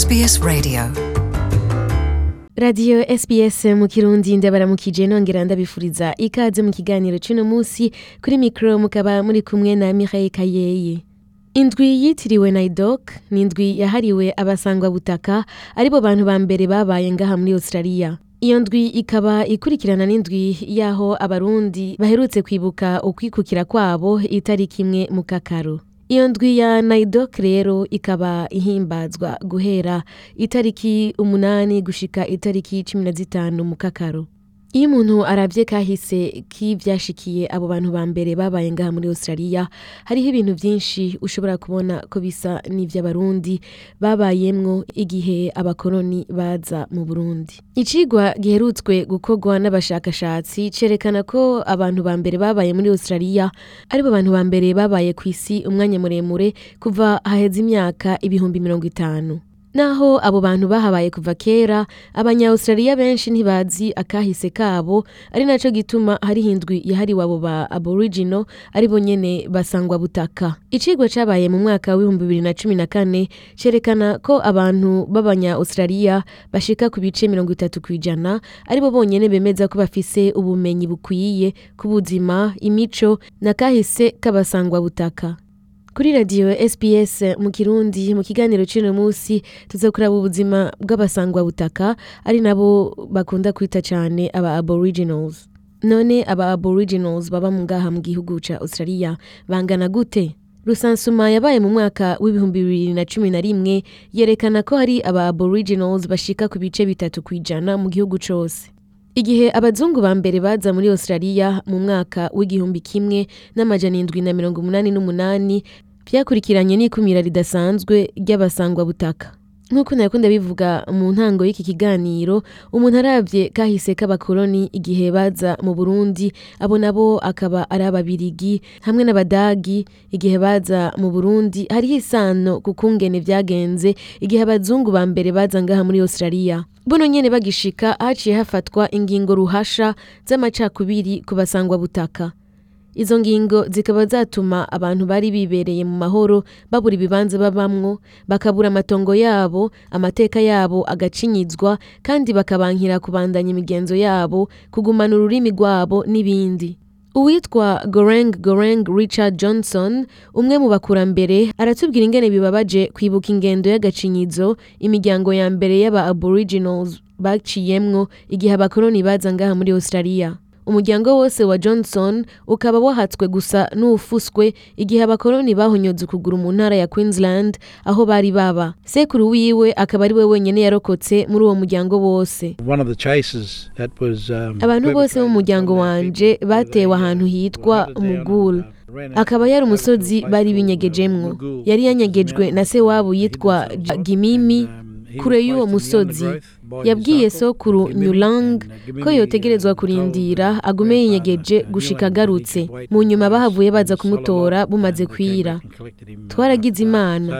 SBS Radio. Radiyo sbs mu kirundi ndabaramukije nongera ndabifuriza ikaze mu kiganiro cy'uno munsi kuri mikoro mukaba muri kumwe na mihaye kayeye. Indwi yitiriwe naidok ni indwi yahariwe abasangwabutaka ari bo bantu ba mbere babaye ngaha muri australia. Iyo ndwi ikaba ikurikirana n'indwi y'aho abarundi baherutse kwibuka ukwikukira kwabo itariki imwe mu kakaro. Iyo ndwi ya naidok rero ikaba ihimbazwa guhera itariki umunani gushika itariki cumi na zitanu mu kakaro iyo umuntu arabye kahise k'ivyashikiye abo bantu ba mbere babaye ngaha muri australia hariho ibintu vyinshi ushobora kubona ko bisa n'ivy'abarundi babayemwo igihe abakoroni baza mu burundi. Icigwa giherutswe gukorwa n'abashakashatsi cerekana ko abantu ba mbere babaye muri australia ari bo bantu ba mbere babaye ku isi umwanya muremure kuva haheze imyaka ibihumbi mirongo itanu. Naho abo bantu bahabaye kuva kera abanya-australia benshi ntibazi akahise kabo ari naco gituma hariho indwi yahariwe abo ba aboriginal ari bo nyene basangwa butaka. Icigwa cabaye mu mwaka w'ibihumbi bibiri na cumi na kane cerekana ko abantu b'abanya-australia bashika ku bice mirongo itatu kw'ijana ari bo bonyene bemeza ko bafise ubumenyi bukwiye ku buzima imico na kahise k'abasangwa butaka. Kuri radiyo sps mu kirundi mu kiganiro cy'uno munsi tuza kuraba ubuzima bw'abasangwabutaka ari nabo bakunda kwita cyane aba aboriginals. None aba aboriginals baba mu ngaha mu gihugu ca australia bangana gute? Rusansuma yabaye mu mwaka w'ibihumbi bibiri na cumi na rimwe yerekana ko hari aba aboriginals bashika ku bice bitatu kw'ijana mu gihugu cose. Igihe abazungu ba mbere baza muri australia mu mwaka w'igihumbi kimwe n'amajana indwi na mirongo umunani n'umunani vyakurikiranye n'ikumira ridasanzwe ry'abasangwabutaka nk'uko nakunda bivuga mu ntango y'iki kiganiro umuntu aravye kahise k'abakoloni igihe baza mu burundi abo nabo akaba ari ababirigi hamwe n'abadagi igihe baza mu burundi hariho isano ku kungene vyagenze igihe abazungu ba mbere baza ngaha muri australia. Buno nyene bagishika haciye hafatwa ingingo ruhasha z'amacakubiri ku basangwabutaka izo ngingo zikaba zatuma abantu bari bibereye mu mahoro babura ibibanza babamwo bakabura amatongo yabo amateka yabo agacinyizwa kandi bakabankira kubandanya imigenzo yabo kugumana ururimi rwabo n'ibindi. Uwitwa goreng goreng richard johnson umwe mu bakurambere aratubwira ingene bibabaje kwibuka ingendo y'agacinyizo imiryango ya mbere y'aba aboriginals baciyemwo igihe abakoloni baza ngaha muri australia. Umuryango wose wa johnson ukaba wahatswe gusa n'uwufuswe igihe abakoloni bahonyoza ukuguru mu ntara ya queensland aho bari baba. Sekuru wiwe akaba ari we wenyene yarokotse muri uwo muryango wose. One of the chases that was, um, abantu bose bo mu muryango wanje batewe ahantu uh, hitwa mugul. uh, akaba yari umusozi bari uh, binyegejemwo. Mugul, yari yanyegejwe na se wabo yitwa gimimi. um, kure y'uwo musozi. Yabwiye sokuru nyulang ko yotegerezwa kurindira agume yinyegeje gushika agarutse. Mu nyuma bahavuye baza kumutora bumaze kwira. Twaragize imana.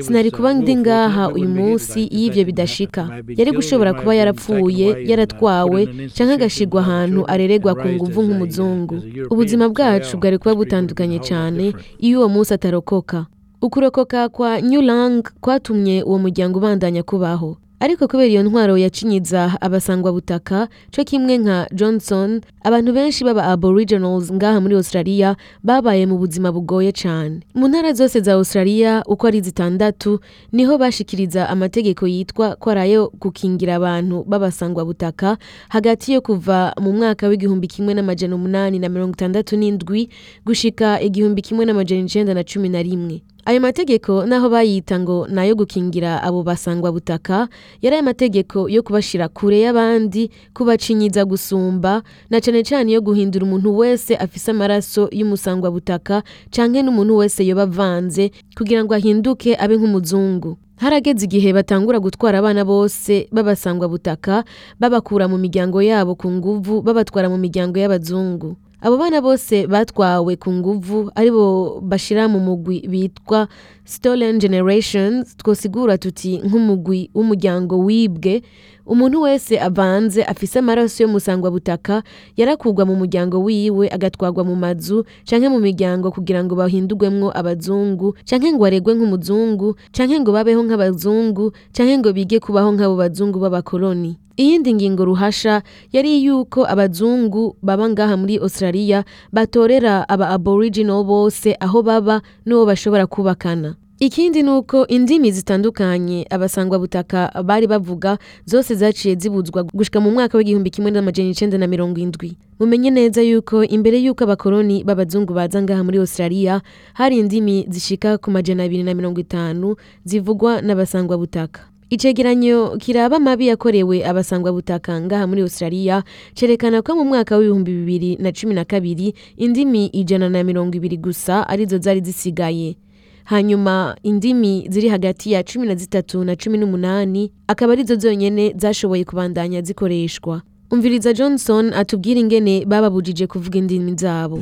Sinari kuba ndi ngaha uyu munsi iyo didn't bidashika. Yari gushobora kuba yarapfuye yaratwawe institution agashigwa ahantu and ku nguvu nk'umuzungu. Ubuzima bwacu bwari kuba butandukanye cyane iyo uwo munsi atarokoka. Ukurokoka kwa nyulang kwatumye uwo muryango ubandanya kubaho. Ariko kubera iyo ntwaro yacinyiza abasangwabutaka co kimwe nka johnson abantu benshi baba aboriginals ngaha muri australia babaye mu buzima bugoye cane. Mu ntara zose za australia uko ari zitandatu ni ho bashikiriza amategeko yitwa ko ari ayo gukingira abantu b'abasangwabutaka hagati yo kuva mu mwaka w'igihumbi kimwe n'amajana umunani na mirongo itandatu n'indwi gushika igihumbi kimwe n'amajana icenda na cumi na rimwe. Ayo mategeko naho bayita ngo ni ayo gukingira abo basangwabutaka yari amategeko yo kubashira kure y'abandi kubacinyiza gusumba na cane cane yo guhindura umuntu wese afise amaraso y'umusangwabutaka canke n'umuntu wese yoba avanze kugira ngo ahinduke abe nk'umuzungu. Harageze igihe batangura gutwara abana bose b'abasangwabutaka babakura mu miryango yabo ku nguvu babatwara mu miryango y'abazungu. Abo bana bose batwawe ku nguvu ari bo bashira mu mugwi bitwa stolen generations twosigura tuti nk'umugwi w'umuryango wibwe umuntu wese avanze afise amaraso yo musangwa butaka yarakugwa mu muryango wiwe agatwarwa mu mazu canke mu miryango kugira ngo bahindurwemwo abazungu canke ngo aregwe nk'umuzungu canke ngo babeho nk'abazungu canke ngo bige kubaho nk'abo bazungu b'abakoloni. Iyindi ngingo ruhasha yari yuko abazungu baba ngaha muri australia batorera aba aboriginal bose aho baba n'uwo bashobora kubakana. Ikindi ni uko indimi zitandukanye abasangwa butaka bari bavuga zose zaciye zibuzwa gushika mu mwaka w'igihumbi kimwe n'amajana icenda na mirongo indwi. Mumenye neza yuko imbere yuko abakoloni b'abazungu baza ngaha muri australia hari indimi zishika ku majana abiri na mirongo itanu zivugwa n'abasangwa butaka. Icegeranyo kiraba amabi yakorewe abasangwa butaka ngaha muri australia cerekana ko mu mwaka w'ibihumbi bibiri na cumi na kabiri indimi ijana na mirongo ibiri gusa ari zo zari zisigaye. Hanyuma indimi ziri hagati ya cumi na zitatu na cumi n'umunani akaba ari zo zonyene zashoboye kubandanya zikoreshwa. Umviriza johnson atubwira ingene bababujije kuvuga indimi zabo.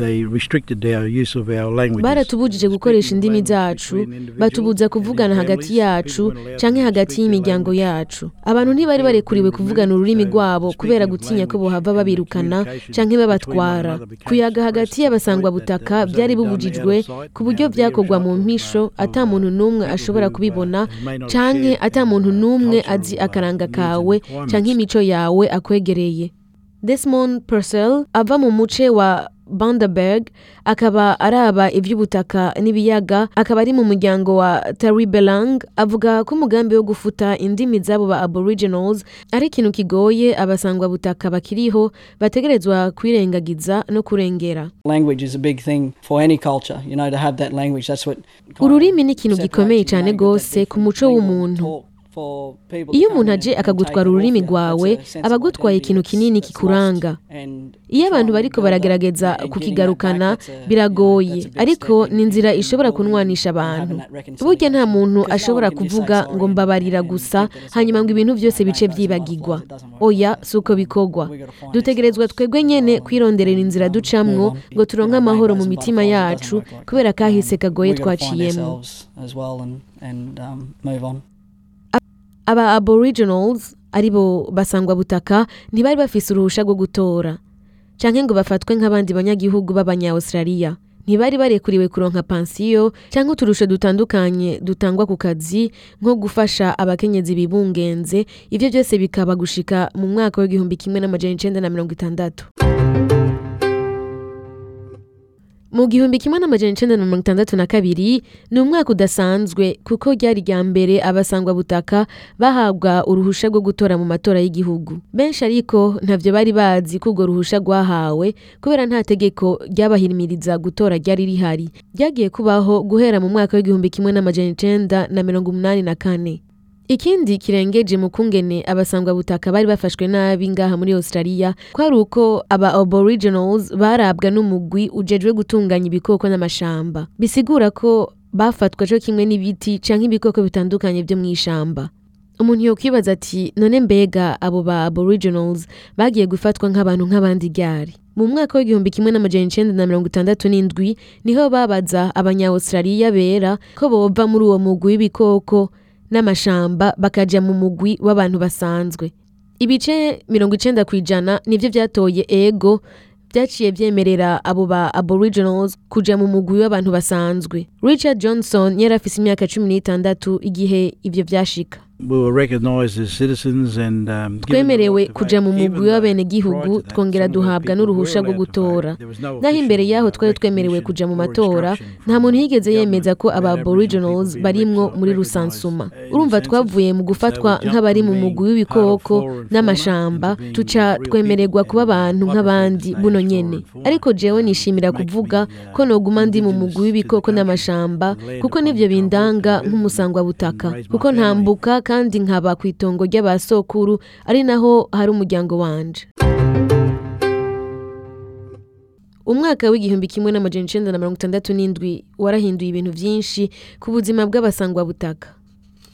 Baratubujije gukoresha indimi zacu batubuza kuvugana hagati yacu canke hagati y'imiryango yacu. Abantu ntibari barekuriwe kuvugana ururimi rwabo kubera gutinya ko bohava babirukana canke babatwara. kuyaga hagati y'abasangwa butaka byari bubujijwe ku buryo vyakorwa mu mpisho ata muntu n'umwe ashobora kubibona canke ata muntu n'umwe azi akaranga kawe canke imico yawe akwegereye. Desmond Purcell ava mu muce wa Bundaberg akaba araba ivy'ubutaka n'ibiyaga akaba ari mu muryango wa Taribelang avuga ko umugambi wo gufuta indimi z'abo ba Aboriginals ari ikintu kigoye abasangwa butaka bakiriho bategerezwa kwirengagiza no kurengera. Ururimi ni ikintu gikomeye cyane rwose ku muco w'umuntu. Iyo umuntu aje akagutwara ururimi rwawe aba agutwaye ikintu kinini kikuranga. iyo abantu bariko baragerageza kukigarukana biragoye. ariko ni inzira ishobora kunwanisha abantu. burya nta muntu ashobora kuvuga ngo mbabarira gusa hanyuma ngo ibintu byose bice byibagirwa. Oya si uko bikorwa. Dutegerezwa twebwe nyene kwironderera inzira ducamwo ngo turonke amahoro mu mitima yacu kubera kahise kagoye twaciyemo. Aba aboriginals ari bo basangwa butaka ntibari bafise uruhusha rwo gutora. Canke ngo bafatwe nk'abandi banyagihugu b'abanya-australia. Ntibari barekuriwe kuronka pansiyo cyangwa uturusho dutandukanye dutangwa ku kazi nko gufasha abakenyezi bibungenze. Ivyo byose bikaba gushika mu mwaka w'igihumbi kimwe n'amajana icenda na mirongo itandatu. Mu gihumbi kimwe n'amajana icenda na mirongo itandatu na kabiri ni umwaka udasanzwe kuko ryari rya mbere abasangwa butaka bahabwa uruhusha rwo gutora mu matora y'igihugu. Benshi ariko ntavyo bari bazi ko urwo ruhusha rwahawe kubera nta tegeko ryabahimiriza gutora ryari rihari. Ryagiye kubaho guhera mu mwaka w'igihumbi kimwe n'amajana icenda na mirongo umunani na kane. Ikindi kirengeje mu kungene abasangwa butaka bari bafashwe nabi ngaha muri australia kwari uko aba aboriginals barabwa n'umugwi ujejwe gutunganya ibikoko n'amashamba. Bisigura ko bafatwa co kimwe n'ibiti canke ibikoko bitandukanye vyo mw'ishamba. Umuntu yokwibaza ati none mbega abo ba aboriginals bagiye gufatwa nk'abantu nk'abandi ryari? Mu mwaka w'igihumbi kimwe n'amajana icenda na mirongo itandatu n'indwi ni ho babaza abanya-australia bera ko bova muri uwo mugwi w'ibikoko n'amashamba bakaja mu mugwi w'abantu basanzwe. Ibice mirongo icenda ku ijana nivyo vyatoye ego vyaciye vyemerera abo ba aboriginals kuja mu mugwi w'abantu basanzwe. Richard johnson yari afise imyaka cumi n'itandatu igihe ivyo vyashika Um, twemerewe kuja mu mugwi w'abenegihugu twongera duhabwa were rwo gutora. Naho imbere yaho twari twemerewe kuja mu or matora nta muntu yigeze yemeza ko aba aboriginals barimwo muri rusansuma. Urumva twavuye mu gufatwa nk'abari mu mugwi w'ibikoko n'amashamba tuca twemererwa kuba abantu nk'abandi buno nyene. ariko jewe nishimira kuvuga uh, ko noguma ndi mu mugwi w'ibikoko n'amashamba kuko nivyo bindanga nk'umusangwa butaka kuko ntambuka kandi nkaba ku itongo ry'abasokuru ari naho hari umuryango wanje. Umwaka w'igihumbi kimwe n'amajana icenda na mirongo itandatu n'indwi warahinduye ibintu vyinshi ku buzima bw'abasangwa butaka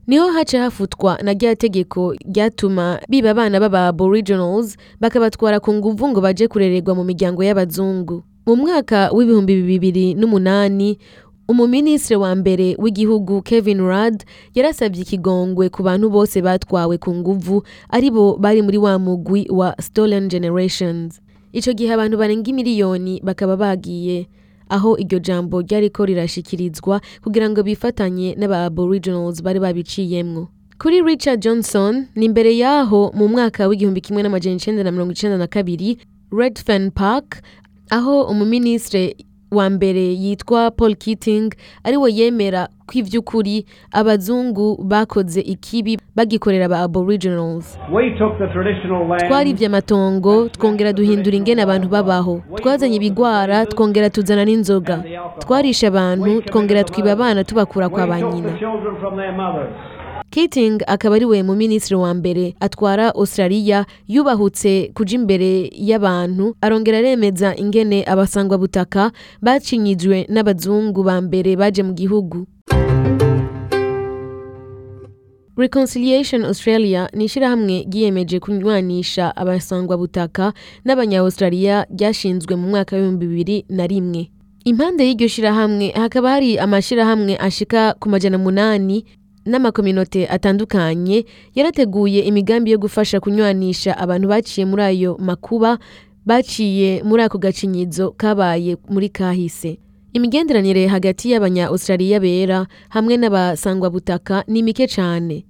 ni ho haca hafutwa na rya tegeko ryatuma biba abana b'aba aboriginals bakabatwara ku nguvu ngo baje kurererwa mu miryango y'abazungu. Mu mwaka w'ibihumbi bibiri n'umunani umuminisitiri wa mbere w'igihugu kevin rudd yarasabye ikigongwe ku bantu bose batwawe ku nguvu ari bo bari muri wa mugwi wa stolen generations. Icyo gihe abantu barenga imiliyoni bakaba bagiye. Aho iryo jambo ryariko rirashikirizwa kugira ngo bifatanye n'aba aboriginals bari babiciyemwo. Kuri richard johnson ni imbere yaho mu mwaka w'igihumbi kimwe n'amajana icenda na mirongo icenda na kabiri redfen park aho umuminisitiri wa mbere yitwa paul keating ari we yemera ko ivy'ukuri abazungu bakoze ikibi bagikorera aba aboriginals. We twaribye amatongo twongera duhindura ingene abantu babaho. Twazanye ibigwara twongera tuzana n'inzoga. Twarishe abantu twongera twiba abana tubakura kwa ba we nyina. Keating akaba ari we mu minisitiri wa mbere atwara Australia yubahutse kuja imbere y'abantu arongera aremeza ingene abasangwa butaka bacinyijwe n'abazungu ba mbere baje mu gihugu. Reconciliation Australia ni ishyirahamwe ryiyemeje kunywanisha abasangwa butaka n'abanya-Australia ryashinzwe mu mwaka w'ibihumbi bibiri na rimwe. Impande y'iryo shirahamwe hakaba hari amashirahamwe ashika ku majana munani n'amakominote atandukanye yarateguye imigambi yo gufasha kunywanisha abantu baciye muri ayo makuba baciye muri ako gacinyizo kabaye muri kahise. Imigenderanire hagati y'abanya-australia bera hamwe n'abasangwabutaka ni mike cane.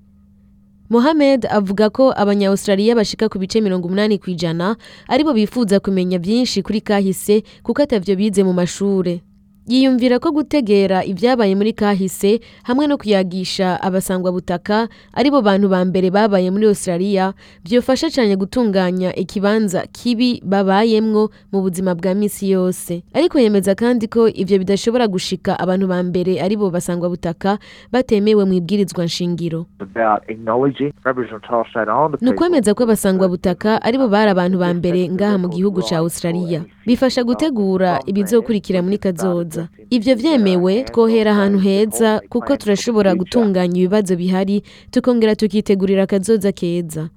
Mohamed avuga ko abanya-Australia bashika ku bice mirongo umunani ku ijana ari bo bifuza kumenya byinshi kuri kahise kuko atavyo bize mu mashure. Yiyumvira ko gutegera ibyabaye muri kahise hamwe no kuyagisha abasangwabutaka ari bo bantu ba mbere babaye muri Australia byofasha cyane gutunganya ikibanza kibi babayemwo mu buzima bwa misi yose. Ariko yemeza kandi ko ivyo bidashobora gushika abantu ba mbere ari bo basangwabutaka batemewe mu ibwirizwa nshingiro ni ukwemeza ko abasangwabutaka ari bo bari abantu ba mbere ngaha mu gihugu ca Australia. Bifasha gutegura ibizokurikira muri kazoza. Ivyo vyemewe twohera ahantu heza kuko turashobora gutunganya ibibazo bihari tukongera tukitegurira akazoza keza.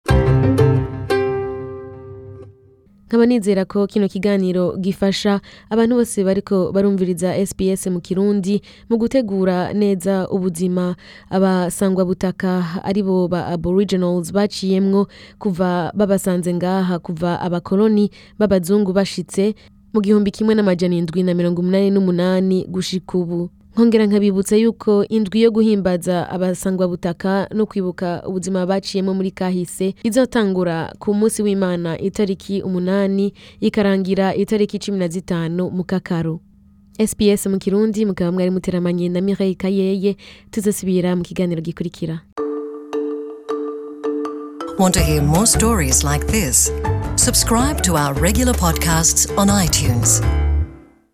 Nkaba nizera ko kino kiganiro gifasha abantu bose bariko barumviriza SBS mu Kirundi mu gutegura neza ubuzima. Abasangwabutaka ari bo ba Aboriginals baciyemwo kuva babasanze ngaha kuva abakoloni b'abazungu bashitse. Mu gihumbi kimwe n'amajana indwi na mirongo umunani n'umunani gushika ubu. Nkongera nkabibutsa yuko indwi yo guhimbaza abasangwabutaka no kwibuka ubuzima baciyemo muri kahise izotangura ku munsi w'imana itariki umunani ikarangira itariki cumi na zitanu mu kakaro sps mu kirundi mukaba mwari muteramanye na mireille kayeye tuzasubira mu kiganiro gikurikira. Want to hear more stories like this? Subscribe to our regular podcasts on iTunes.